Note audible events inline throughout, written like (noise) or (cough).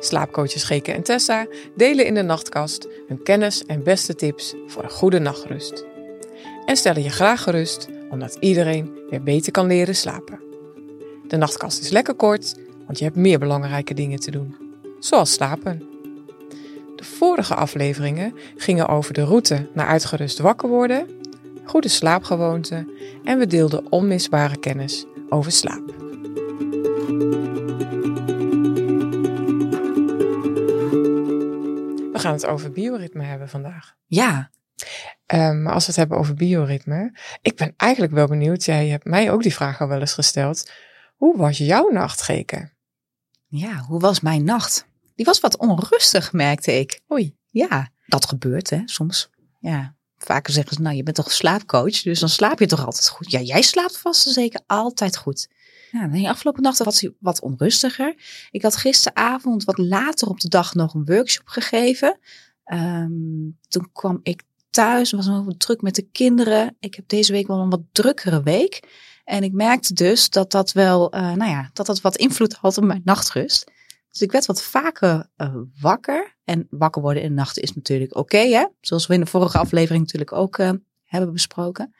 Slaapcoaches Geke en Tessa delen in de nachtkast hun kennis en beste tips voor een goede nachtrust. En stellen je graag gerust omdat iedereen weer beter kan leren slapen. De nachtkast is lekker kort, want je hebt meer belangrijke dingen te doen, zoals slapen. De vorige afleveringen gingen over de route naar uitgerust wakker worden, goede slaapgewoonten en we deelden onmisbare kennis over slaap. Gaan het over bioritme hebben vandaag. Ja, Um, maar als we het hebben over bioritme, ik ben eigenlijk wel benieuwd. Jij hebt mij ook die vraag al wel eens gesteld. Hoe was jouw nacht, Geke? ja, hoe was mijn nacht? Die was wat onrustig, merkte ik. Oei. Ja, dat gebeurt hè, soms. Ja, vaker zeggen ze, nou je bent toch slaapcoach, dus dan slaap je toch altijd goed. Ja, jij slaapt vast en zeker altijd goed. De afgelopen nacht was hij wat onrustiger. Ik had gisteravond wat later op de dag nog een workshop gegeven. Ehm, toen kwam ik thuis, was nog druk met de kinderen. Ik heb deze week wel een wat drukkere week. En ik merkte dus dat dat wel, eh, nou ja, dat dat wat invloed had op mijn nachtrust. Dus ik werd wat vaker eh, wakker. En wakker worden in de nacht is natuurlijk oké, hè? Zoals we in de vorige aflevering natuurlijk ook eh, hebben besproken.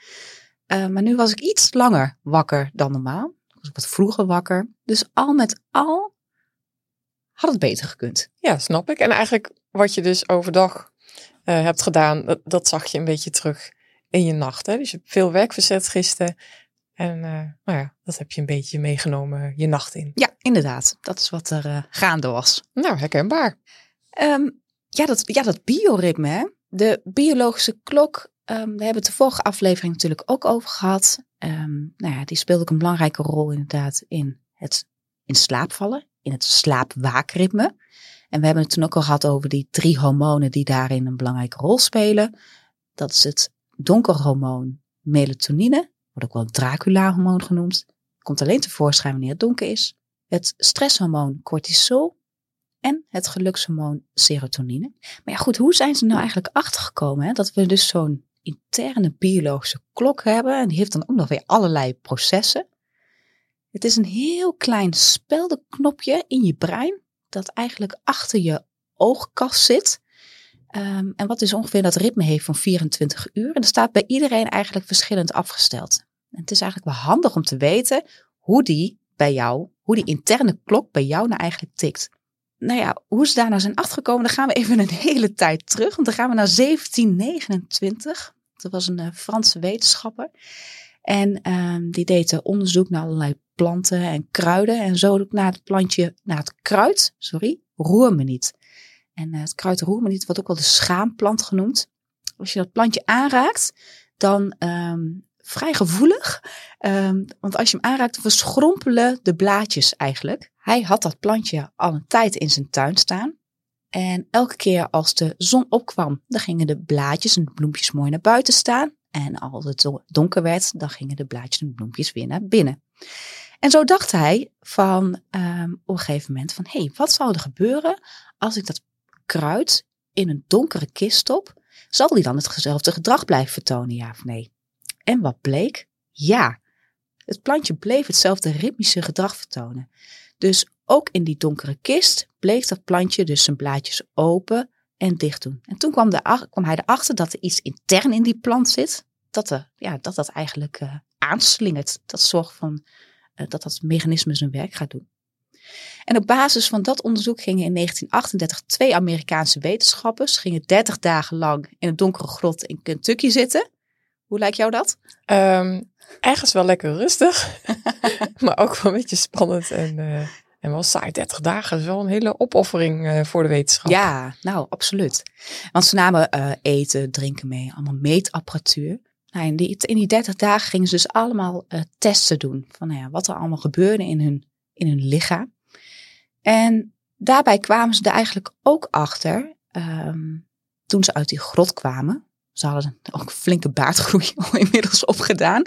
Maar nu was ik iets langer wakker dan normaal. Ik was wat vroeger wakker. Dus al met al had het beter gekund. Ja, snap ik. En eigenlijk wat je dus overdag eh, hebt gedaan, dat, dat zag je een beetje terug in je nacht. Hè? Dus je hebt veel werk verzet gisteren. En eh, nou ja, dat heb je een beetje meegenomen je nacht in. Ja, inderdaad. Dat is wat er eh, gaande was. Nou, herkenbaar. Ehm, ja, dat, ja, dat bioritme, hè? de biologische klok. Ehm, we hebben het de vorige aflevering natuurlijk ook over gehad. Ehm, nou ja, die speelde ook een belangrijke rol inderdaad in het in slaap vallen, in het slaapwaakritme. En we hebben het toen ook al gehad over die drie hormonen die daarin een belangrijke rol spelen. Dat is het donkerhormoon melatonine, wordt ook wel Dracula-hormoon genoemd. Komt alleen tevoorschijn wanneer het donker is. Het stresshormoon cortisol en het gelukshormoon serotonine. Maar ja, goed, hoe zijn ze nou eigenlijk achtergekomen? Hè? Dat we dus zo'n interne biologische klok hebben. En die heeft dan ook nog weer allerlei processen. Het is een heel klein speldenknopje in je brein. Dat eigenlijk achter je oogkas zit. Ehm, en wat dus ongeveer dat ritme heeft van 24 uur. En dat staat bij iedereen eigenlijk verschillend afgesteld. En het is eigenlijk wel handig om te weten hoe die bij jou, hoe die interne klok bij jou nou eigenlijk tikt nou ja, hoe ze daar nou zijn achtergekomen, dan gaan we even een hele tijd terug. Want dan gaan we naar 1729. Dat was een uh, Franse wetenschapper. En um, die deed uh, onderzoek naar allerlei planten en kruiden. En zo naar het plantje, naar het kruid, sorry, roermeniet. En uh, het kruid roermeniet wordt ook wel de schaamplant genoemd. Als je dat plantje aanraakt, dan um, vrij gevoelig. Um, want als je hem aanraakt, verschrompelen de blaadjes eigenlijk. Hij had dat plantje al een tijd in zijn tuin staan. En elke keer als de zon opkwam, dan gingen de blaadjes en de bloempjes mooi naar buiten staan. En als het donker werd, dan gingen de blaadjes en bloempjes weer naar binnen. En zo dacht hij van um, op een gegeven moment van, hé, hey, wat zou er gebeuren als ik dat kruid in een donkere kist stop? Zal die dan hetzelfde gedrag blijven vertonen, ja of nee? En wat bleek? Ja, het plantje bleef hetzelfde ritmische gedrag vertonen. Dus ook in die donkere kist bleef dat plantje dus zijn blaadjes open en dicht doen. En toen kwam, de, kwam hij erachter dat er iets intern in die plant zit, dat er, ja, dat, dat eigenlijk uh, aanslingert. Dat zorgt van uh, dat dat mechanisme zijn werk gaat doen. En op basis van dat onderzoek gingen in 1938 twee Amerikaanse wetenschappers gingen 30 dagen lang in een donkere grot in Kentucky zitten. Hoe lijkt jou dat? Um, ergens wel lekker rustig, (laughs) (laughs) maar ook wel een beetje spannend en, uh, en wel saai. 30 dagen is wel een hele opoffering uh, voor de wetenschap. Ja, nou, absoluut. Want ze namen uh, eten, drinken mee, allemaal meetapparatuur. Nou, in, die, in die 30 dagen gingen ze dus allemaal testen doen van nou ja, wat er allemaal gebeurde in hun, in hun lichaam. En daarbij kwamen ze er eigenlijk ook achter, um, toen ze uit die grot kwamen, ze hadden ook flinke baardgroei (laughs) al inmiddels opgedaan.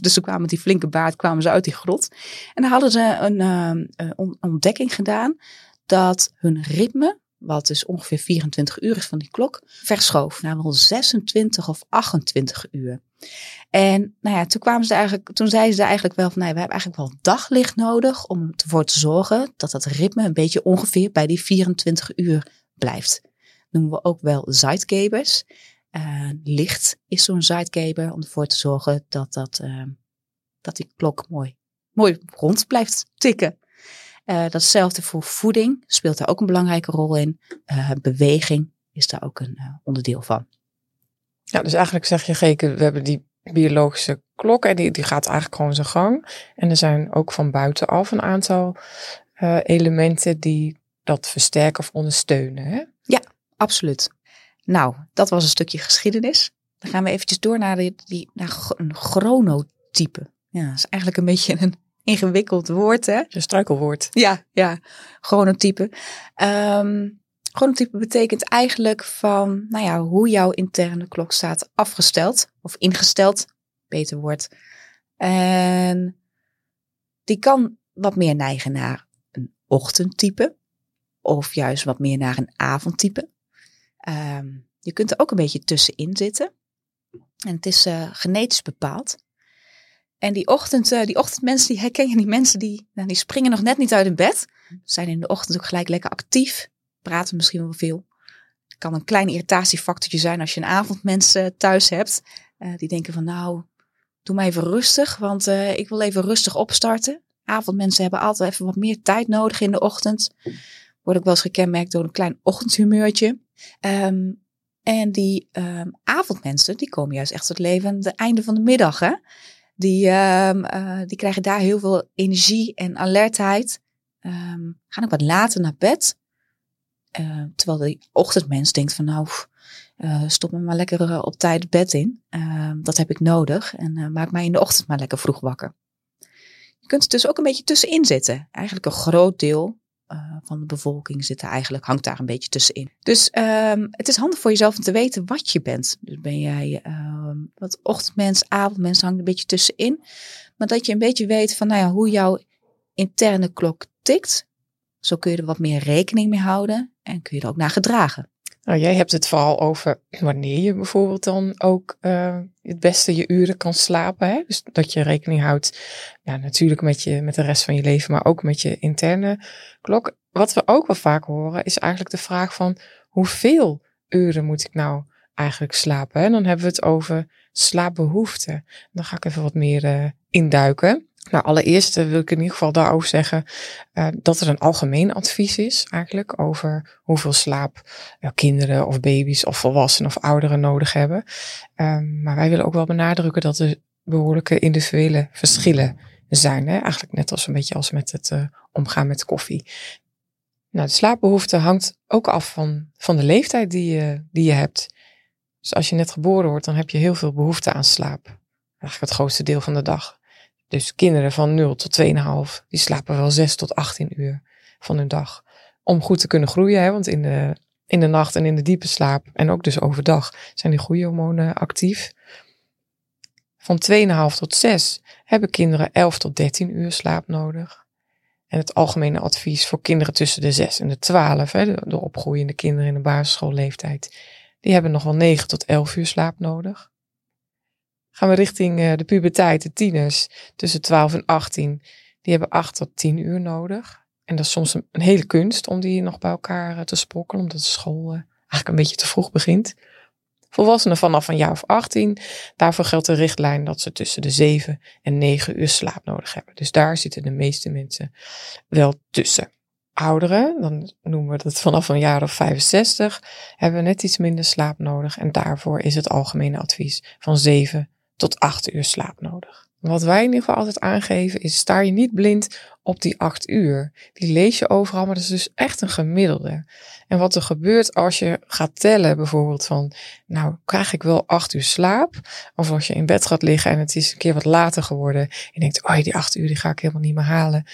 dus ze kwamen met die flinke baard kwamen ze uit die grot. En dan hadden ze een, uh, een ontdekking gedaan dat hun ritme wat dus ongeveer 24 uur is van die klok, verschoof naar wel 26 of 28 uur. En nou ja, toen, kwamen ze eigenlijk, toen zeiden ze eigenlijk wel van, nou, we hebben eigenlijk wel daglicht nodig om ervoor te zorgen dat dat ritme een beetje ongeveer bij die 24 uur blijft. Noemen we ook wel zeitgebers. Uh, licht is zo'n zeitgeber om ervoor te zorgen dat, dat, uh, dat die klok mooi, mooi rond blijft tikken. Uh, datzelfde voor voeding speelt daar ook een belangrijke rol in. beweging is daar ook een onderdeel van. Ja, dus eigenlijk zeg je, Geke, we hebben die biologische klok en die, die gaat eigenlijk gewoon zijn gang. En er zijn ook van buitenaf een aantal elementen die dat versterken of ondersteunen. Hè? Ja, absoluut. Nou, dat was een stukje geschiedenis. Dan gaan we eventjes door naar, die, die, naar een chronotype. Ja, dat is eigenlijk een beetje een (laughs) ingewikkeld woord, hè? Een struikelwoord. Ja, ja, chronotype. Um, Chronotype betekent eigenlijk van, nou ja, hoe jouw interne klok staat afgesteld of ingesteld, beter woord. En die kan wat meer neigen naar een ochtendtype of juist wat meer naar een avondtype. Um, je kunt er ook een beetje tussenin zitten. En het is uh, genetisch bepaald. En die, ochtend, uh, die ochtendmensen, die herken je, die mensen die, nou, die springen nog net niet uit hun bed. Zijn in de ochtend ook gelijk lekker actief praten misschien wel veel. Het kan een klein irritatiefactortje zijn als je een avondmens uh, thuis hebt. Die denken van nou, doe maar even rustig, want ik wil even rustig opstarten. Avondmensen hebben altijd even wat meer tijd nodig in de ochtend. Word ik wel eens gekenmerkt door een klein ochtendhumeurtje. Um, en die um, avondmensen, die komen juist echt tot leven aan het einde van de middag. Hè? Die, um, die krijgen daar heel veel energie en alertheid. gaan ook wat later naar bed. Terwijl die ochtendmens denkt van nou, uh, stop me maar lekker uh, op tijd bed in. dat heb ik nodig. En maak mij in de ochtend maar lekker vroeg wakker. Je kunt er dus ook een beetje tussenin zitten. Eigenlijk een groot deel van de bevolking zit er eigenlijk, hangt daar een beetje tussenin. Dus um, het is handig voor jezelf om te weten wat je bent. Dus ben jij um, wat ochtendmens, avondmens, hangt een beetje tussenin. Maar dat je een beetje weet van nou ja, hoe jouw interne klok tikt. Zo kun je er wat meer rekening mee houden en kun je er ook naar gedragen. Nou, jij hebt het vooral over wanneer je bijvoorbeeld dan ook uh, het beste je uren kan slapen. Hè? Dus dat je rekening houdt, ja, natuurlijk met, je, met de rest van je leven, maar ook met je interne klok. Wat we ook wel vaak horen, is eigenlijk de vraag van hoeveel uren moet ik nou eigenlijk slapen? Hè? Dan hebben we het over slaapbehoeften. Dan ga ik even wat meer uh, induiken. Nou, allereerst wil ik in ieder geval daarover zeggen uh, dat er een algemeen advies is eigenlijk over hoeveel slaap uh, kinderen of baby's of volwassenen of ouderen nodig hebben. Uh, maar wij willen ook wel benadrukken dat er behoorlijke individuele verschillen zijn. Hè? Eigenlijk net als een beetje als met het omgaan met koffie. Nou, de slaapbehoefte hangt ook af van, van de leeftijd die je, die je hebt. Dus als je net geboren wordt, dan heb je heel veel behoefte aan slaap. Eigenlijk het grootste deel van de dag. Dus kinderen van 0 tot 2,5, die slapen wel 6 tot 18 uur van hun dag. Om goed te kunnen groeien, hè, want in de, in de nacht en in de diepe slaap en ook dus overdag zijn die groeihormonen actief. Van 2,5 tot 6 hebben kinderen 11 tot 13 uur slaap nodig. En het algemene advies voor kinderen tussen de 6 en de 12, hè, de, de opgroeiende kinderen in de basisschoolleeftijd, die hebben nog wel 9 tot 11 uur slaap nodig gaan we richting uh, de puberteit, de tieners tussen 12 en 18. Die hebben 8 tot 10 uur nodig. En dat is soms een, hele kunst om die nog bij elkaar uh, te sprokkelen, omdat de school uh, eigenlijk een beetje te vroeg begint. Volwassenen vanaf een jaar of 18, daarvoor geldt de richtlijn dat ze tussen de 7 en 9 uur slaap nodig hebben. Dus daar zitten de meeste mensen wel tussen. Ouderen, dan noemen we dat vanaf een jaar of 65, hebben net iets minder slaap nodig. En daarvoor is het algemene advies van 7 tot acht uur slaap nodig. Wat wij in ieder geval altijd aangeven is, sta je niet blind op die acht uur. Die lees je overal, maar dat is dus echt een gemiddelde. En wat er gebeurt als je gaat tellen, bijvoorbeeld van, nou, krijg ik wel acht uur slaap? Of als je in bed gaat liggen en het is een keer wat later geworden. En je denkt, oh, die acht uur die ga ik helemaal niet meer halen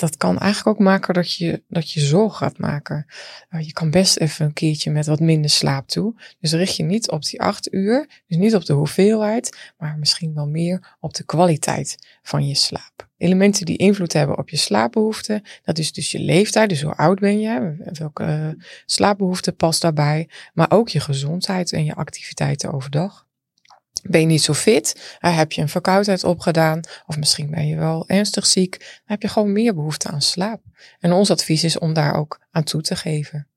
dat kan eigenlijk ook maken dat je, dat je zorg gaat maken. Uh, je kan best even een keertje met wat minder slaap toe. Dus richt je niet op die acht uur, dus niet op de hoeveelheid, maar misschien wel meer op de kwaliteit van je slaap. Elementen die invloed hebben op je slaapbehoeften. Dat is dus je leeftijd, dus hoe oud ben je, welke uh, slaapbehoefte past daarbij. Maar ook je gezondheid en je activiteiten overdag. Ben je niet zo fit? heb je een verkoudheid opgedaan? Of misschien ben je wel ernstig ziek? Dan heb je gewoon meer behoefte aan slaap. En ons advies is om daar ook aan toe te geven.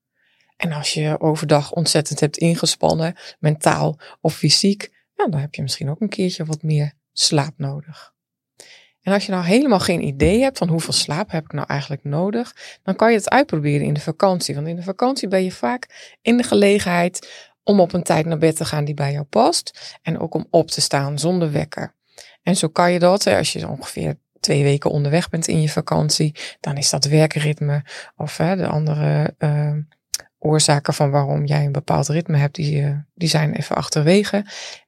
En als je overdag ontzettend hebt ingespannen, mentaal of fysiek, nou, dan heb je misschien ook een keertje wat meer slaap nodig. En als je nou helemaal geen idee hebt van hoeveel slaap heb ik nou eigenlijk nodig, dan kan je het uitproberen in de vakantie. Want in de vakantie ben je vaak in de gelegenheid om op een tijd naar bed te gaan die bij jou past. En ook om op te staan zonder wekker. En zo kan je dat, als je ongeveer twee weken onderweg bent in je vakantie, dan is dat werkritme of hè, de andere uh, oorzaken van waarom jij een bepaald ritme hebt, die, uh, die zijn even achterwege.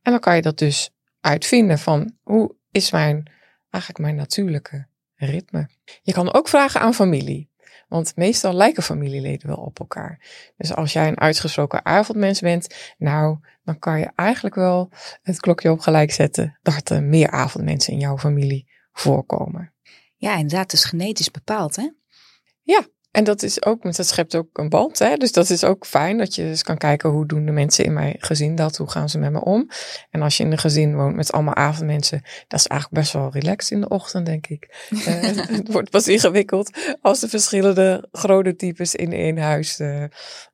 En dan kan je dat dus uitvinden van hoe is mijn, eigenlijk mijn natuurlijke ritme. Je kan ook vragen aan familie. Want meestal lijken familieleden wel op elkaar. Dus als jij een uitgesproken avondmens bent, nou, dan kan je eigenlijk wel het klokje op gelijk zetten dat er meer avondmensen in jouw familie voorkomen. Ja, inderdaad, het is genetisch bepaald, hè? Ja, en dat is ook, dat schept ook een band. Hè? Dus dat is ook fijn dat je dus kan kijken hoe doen de mensen in mijn gezin dat, hoe gaan ze met me om. En als je in een gezin woont met allemaal avondmensen, dat is eigenlijk best wel relaxed in de ochtend, denk ik. uh, (laughs) het wordt pas ingewikkeld als de verschillende grote types in één huis uh,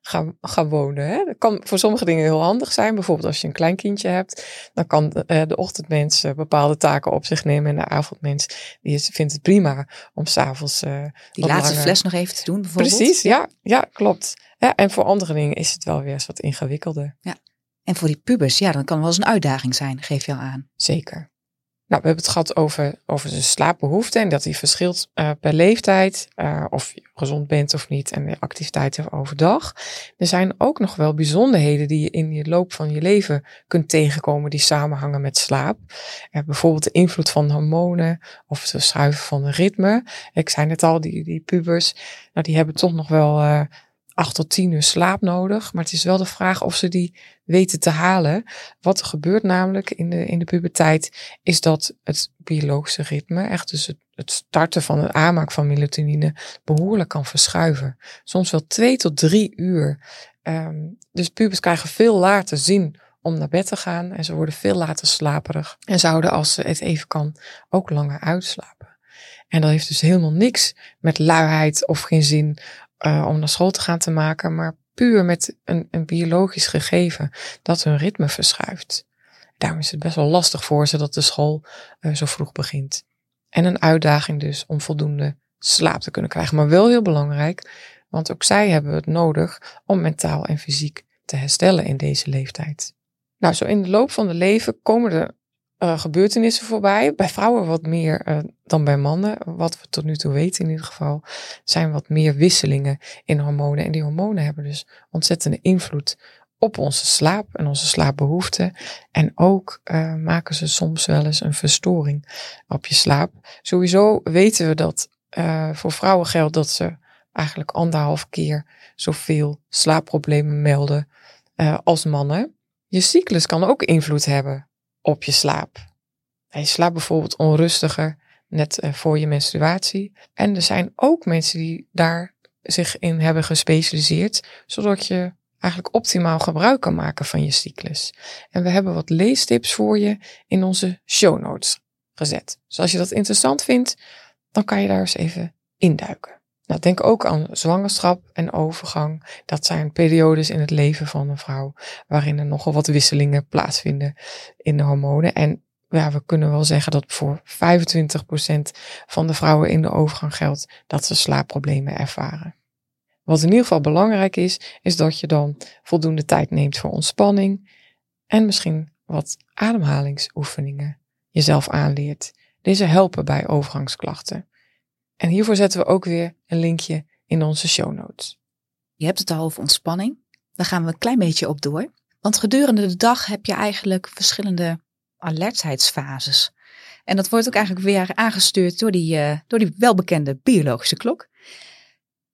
gaan, gaan wonen. Hè? Dat kan voor sommige dingen heel handig zijn. Bijvoorbeeld als je een klein kindje hebt, dan kan de, uh, de ochtendmens bepaalde taken op zich nemen. En de avondmens die is, vindt het prima om s'avonds. die laatste fles nog even te doen bijvoorbeeld. Precies, ja, ja klopt. Ja, en voor andere dingen is het wel weer eens wat ingewikkelder. Ja. En voor die pubers, ja, dan kan wel eens een uitdaging zijn, geef je al aan. Zeker. Nou, we hebben het gehad over, over de slaapbehoefte en dat die verschilt uh, per leeftijd, uh, of je gezond bent of niet en de activiteiten overdag. Er zijn ook nog wel bijzonderheden die je in je loop van je leven kunt tegenkomen die samenhangen met slaap. Uh, bijvoorbeeld de invloed van hormonen of het verschuiven van een ritme. Ik zei net al, die, die pubers, nou, die hebben toch nog wel acht tot tien uur slaap nodig. Maar het is wel de vraag of ze die weten te halen. Wat er gebeurt namelijk in de, in de puberteit, is dat het biologische ritme, echt dus het, het starten van de aanmaak van melatonine, behoorlijk kan verschuiven. Soms wel twee tot drie uur. Um, dus pubers krijgen veel later zin om naar bed te gaan en ze worden veel later slaperig. En zouden, als ze het even kan, ook langer uitslapen. En dat heeft dus helemaal niks met luiheid of geen zin uh, om naar school te gaan te maken, maar puur met een, een biologisch gegeven dat hun ritme verschuift. Daarom is het best wel lastig voor ze dat de school uh, zo vroeg begint. En een uitdaging dus om voldoende slaap te kunnen krijgen. Maar wel heel belangrijk, want ook zij hebben het nodig om mentaal en fysiek te herstellen in deze leeftijd. Nou, zo in de loop van het leven komen er uh, gebeurtenissen voorbij. Bij vrouwen wat meer uh, dan bij mannen. Wat we tot nu toe weten in ieder geval. Zijn wat meer wisselingen in hormonen. En die hormonen hebben dus ontzettende invloed op onze slaap en onze slaapbehoeften. En ook uh, maken ze soms wel eens een verstoring op je slaap. Sowieso weten we dat voor vrouwen geldt dat ze eigenlijk anderhalf keer zoveel slaapproblemen melden als mannen. Je cyclus kan ook invloed hebben op je slaap. Je slaapt bijvoorbeeld onrustiger net eh, voor je menstruatie. En er zijn ook mensen die daar zich in hebben gespecialiseerd, zodat je eigenlijk optimaal gebruik kan maken van je cyclus. En we hebben wat leestips voor je in onze show notes gezet. Dus als je dat interessant vindt, dan kan je daar eens even induiken. Nou, denk ook aan zwangerschap en overgang. Dat zijn periodes in het leven van een vrouw waarin er nogal wat wisselingen plaatsvinden in de hormonen. En ja, we kunnen wel zeggen dat voor 25% van de vrouwen in de overgang geldt dat ze slaapproblemen ervaren. Wat in ieder geval belangrijk is, is dat je dan voldoende tijd neemt voor ontspanning en misschien wat ademhalingsoefeningen jezelf aanleert. Deze helpen bij overgangsklachten. En hiervoor zetten we ook weer een linkje in onze show notes. Je hebt het al over ontspanning. Daar gaan we een klein beetje op door. Want gedurende de dag heb je eigenlijk verschillende alertheidsfases. En dat wordt ook eigenlijk weer aangestuurd door die, uh, door die welbekende biologische klok.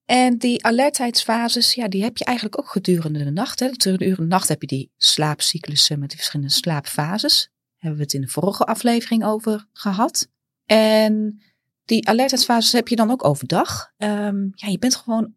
En die alertheidsfases, ja, die heb je eigenlijk ook gedurende de nacht. Hè. Gedurende de nacht heb je die slaapcyclussen met die verschillende slaapfases. Daar hebben we het in de vorige aflevering over gehad. En Die alertheidsfases heb je dan ook overdag. Ehm, ja, je bent gewoon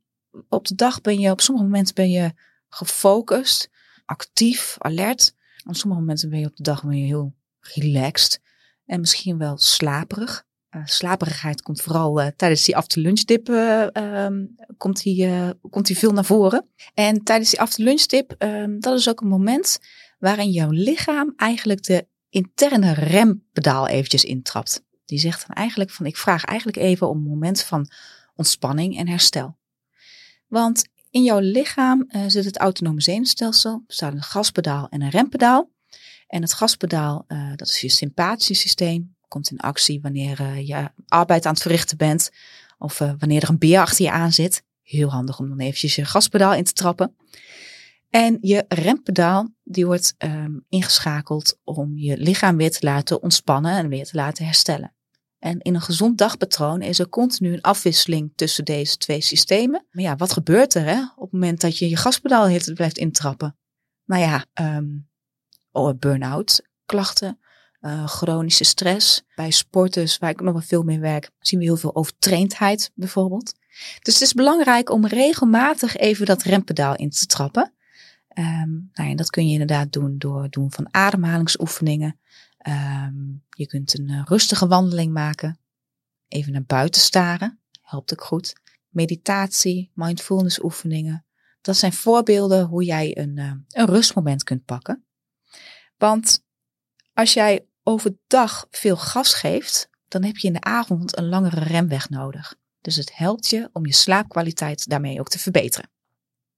op de dag ben je, op sommige momenten ben je gefocust, actief, alert. Op sommige momenten ben je op de dag ben je heel relaxed en misschien wel slaperig. Uh, slaperigheid komt vooral uh, tijdens die after lunch dip uh, um, komt, die, komt die veel naar voren. En tijdens die after lunch dip, um, dat is ook een moment waarin jouw lichaam eigenlijk de interne rempedaal eventjes intrapt. Die zegt dan eigenlijk van ik vraag eigenlijk even om een moment van ontspanning en herstel. Want in jouw lichaam uh, zit het autonome zenuwstelsel. Staat een gaspedaal en een rempedaal. En het gaspedaal, uh, dat is je sympathische systeem, komt in actie wanneer uh, je arbeid aan het verrichten bent. Of wanneer er een beer achter je aan zit. Heel handig om dan eventjes je gaspedaal in te trappen. En je rempedaal, die wordt um, ingeschakeld om je lichaam weer te laten ontspannen en weer te laten herstellen. En in een gezond dagpatroon is er continu een afwisseling tussen deze twee systemen. Maar ja, wat gebeurt er hè, op het moment dat je je gaspedaal blijft intrappen? Nou ja, um, oh, burn-out klachten, uh, chronische stress. Bij sporters, waar ik nog wel veel mee werk, zien we heel veel overtraindheid bijvoorbeeld. Dus het is belangrijk om regelmatig even dat rempedaal in te trappen. Um, nou ja, dat kun je inderdaad doen door doen van ademhalingsoefeningen. Um, je kunt een uh, rustige wandeling maken. Even naar buiten staren. Helpt ook goed. Meditatie, mindfulness oefeningen. Dat zijn voorbeelden hoe jij een, uh, een rustmoment kunt pakken. Want als jij overdag veel gas geeft, dan heb je in de avond een langere remweg nodig. Dus het helpt je om je slaapkwaliteit daarmee ook te verbeteren.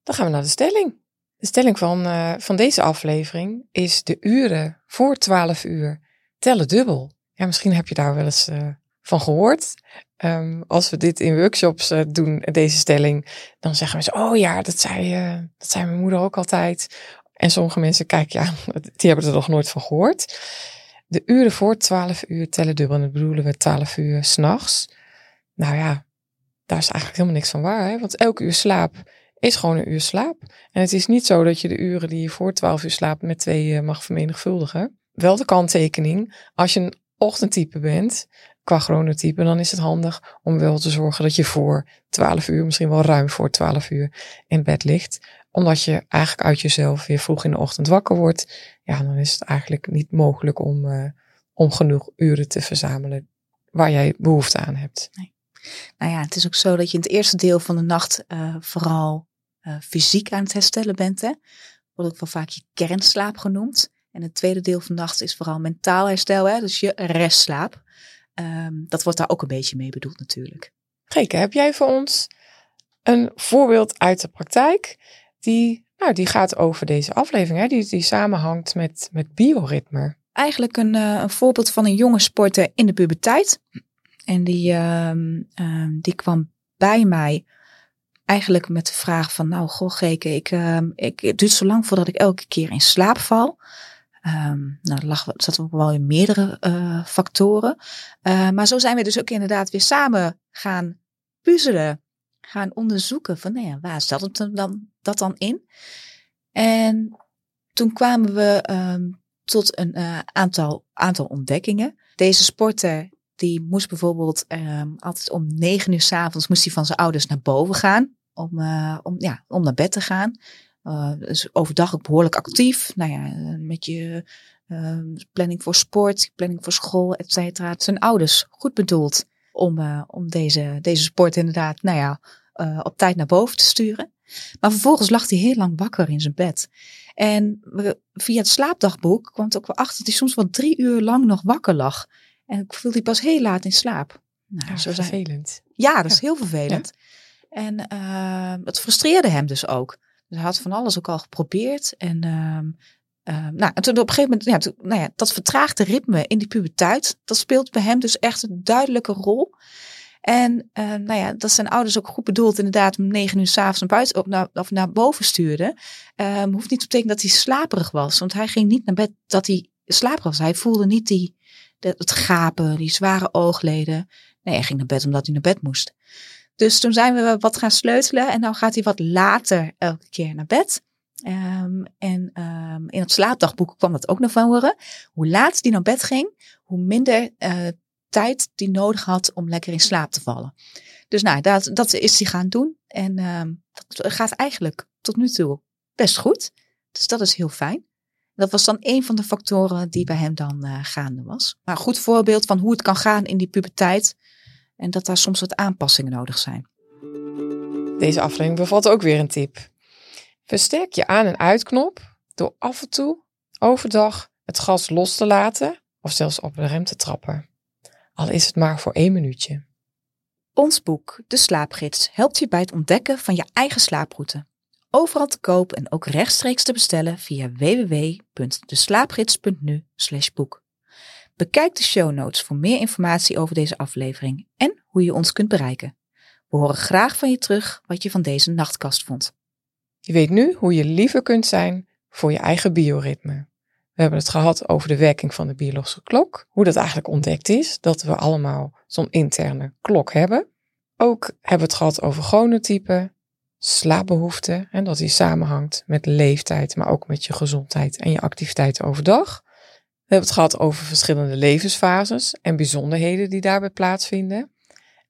Dan gaan we naar de stelling. De stelling van, uh, van deze aflevering is de uren voor 12 uur tellen dubbel. Ja, misschien heb je daar wel eens uh, van gehoord. Um, als we dit in workshops uh, doen, deze stelling, dan zeggen mensen, oh ja, dat zei, dat zei mijn moeder ook altijd. En sommige mensen kijken, ja, (laughs) die hebben er nog nooit van gehoord. De uren voor 12 uur tellen dubbel. En dat bedoelen we 12 uur s'nachts. Nou ja, daar is eigenlijk helemaal niks van waar. Hè? Want elke uur slaap is gewoon een uur slaap. En het is niet zo dat je de uren die je voor 12 uur slaapt met twee eh, mag vermenigvuldigen. Wel de kanttekening, als je een ochtendtype bent, qua chronotype, dan is het handig om wel te zorgen dat je voor 12 uur, misschien wel ruim voor 12 uur in bed ligt. Omdat je eigenlijk uit jezelf weer vroeg in de ochtend wakker wordt. Ja, dan is het eigenlijk niet mogelijk om, uh, om genoeg uren te verzamelen waar jij behoefte aan hebt. Nee. Nou ja, het is ook zo dat je in het eerste deel van de nacht uh, vooral uh, fysiek aan het herstellen bent. Hè? Wordt ook wel vaak je kernslaap genoemd. En het tweede deel van de nacht is vooral mentaal herstel, hè? dus je restslaap. Um, dat wordt daar ook een beetje mee bedoeld natuurlijk. Geke, heb jij voor ons een voorbeeld uit de praktijk die, nou, die gaat over deze aflevering, hè? Die, die samenhangt met, met bioritme? Eigenlijk een, uh, een voorbeeld van een jonge sporter in de puberteit. En die, uh, uh, die kwam bij mij eigenlijk met de vraag van, nou, goh, Geke, ik, uh, ik, het duurt zo lang voordat ik elke keer in slaap val. Um, nou, dat zat ook wel in meerdere uh, factoren. Uh, maar zo zijn we dus ook inderdaad weer samen gaan puzzelen. Gaan onderzoeken van, nou ja, waar zat het dan, dat dan in? En toen kwamen we um, tot een uh, aantal, aantal ontdekkingen. Deze sporter die moest bijvoorbeeld um, altijd om negen uur s avonds moest hij van zijn ouders naar boven gaan. Om, uh, om, ja, om naar bed te gaan. Uh, dus overdag ook behoorlijk actief. Nou ja, met je uh, planning voor sport, planning voor school, et cetera. Zijn ouders goed bedoeld om, om deze, deze sport inderdaad, nou ja, op tijd naar boven te sturen. Maar vervolgens lag hij heel lang wakker in zijn bed. En via het slaapdagboek kwam het ook wel achter dat hij soms wel drie uur lang nog wakker lag. En ik viel die pas heel laat in slaap. Nou, ja, zo vervelend. Ja, dat is heel vervelend. En uh, het frustreerde hem dus ook. Dus hij had van alles ook al geprobeerd. En, uh, uh, nou, en toen op een gegeven moment, ja, toen, nou ja, dat vertraagde ritme in die puberteit, dat speelt bij hem dus echt een duidelijke rol. En nou ja, dat zijn ouders ook goed bedoeld, inderdaad, om negen uur s'avonds naar buiten of naar, of naar boven sturen. Um, hoeft niet te betekenen dat hij slaperig was, want hij ging niet naar bed dat hij slaperig was. Hij voelde niet die, het gapen, die zware oogleden. Nee, hij ging naar bed omdat hij naar bed moest. Dus toen zijn we wat gaan sleutelen en dan gaat hij wat later elke keer naar bed. Um, en um, in het slaapdagboek kwam dat ook naar voren. Hoe laat hij naar bed ging, hoe minder uh, tijd die nodig had om lekker in slaap te vallen. Dus nou, dat, dat is hij gaan doen. En uh, dat gaat eigenlijk tot nu toe best goed. Dus dat is heel fijn. Dat was dan een van de factoren die bij hem dan uh, gaande was. Maar een goed voorbeeld van hoe het kan gaan in die puberteit. En dat daar soms wat aanpassingen nodig zijn. Deze aflevering bevat ook weer een tip. Versterk je aan- en uitknop door af en toe overdag het gas los te laten of zelfs op de rem te trappen. Al is het maar voor één minuutje. Ons boek, De Slaapgids, helpt je bij het ontdekken van je eigen slaaproute. Overal te koop en ook rechtstreeks te bestellen via www.deslaapgids.nu boek. Bekijk de show notes voor meer informatie over deze aflevering en hoe je ons kunt bereiken. We horen graag van je terug wat je van deze nachtkast vond. Je weet nu hoe je liever kunt zijn voor je eigen bioritme. We hebben het gehad over de werking van de biologische klok, hoe dat eigenlijk ontdekt is, dat we allemaal zo'n interne klok hebben. Ook hebben we het gehad over chronotypen, slaapbehoeften en dat die samenhangt met leeftijd, maar ook met je gezondheid en je activiteiten overdag. We hebben het gehad over verschillende levensfases en bijzonderheden die daarbij plaatsvinden.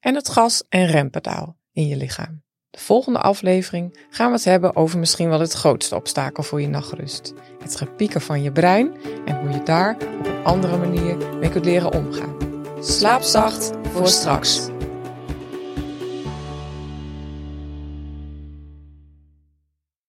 En het gas- en rempedaal in je lichaam. De volgende aflevering gaan we het hebben over misschien wel het grootste obstakel voor je nachtrust. Het gepieken van je brein en hoe je daar op een andere manier mee kunt leren omgaan. Slaap zacht voor straks.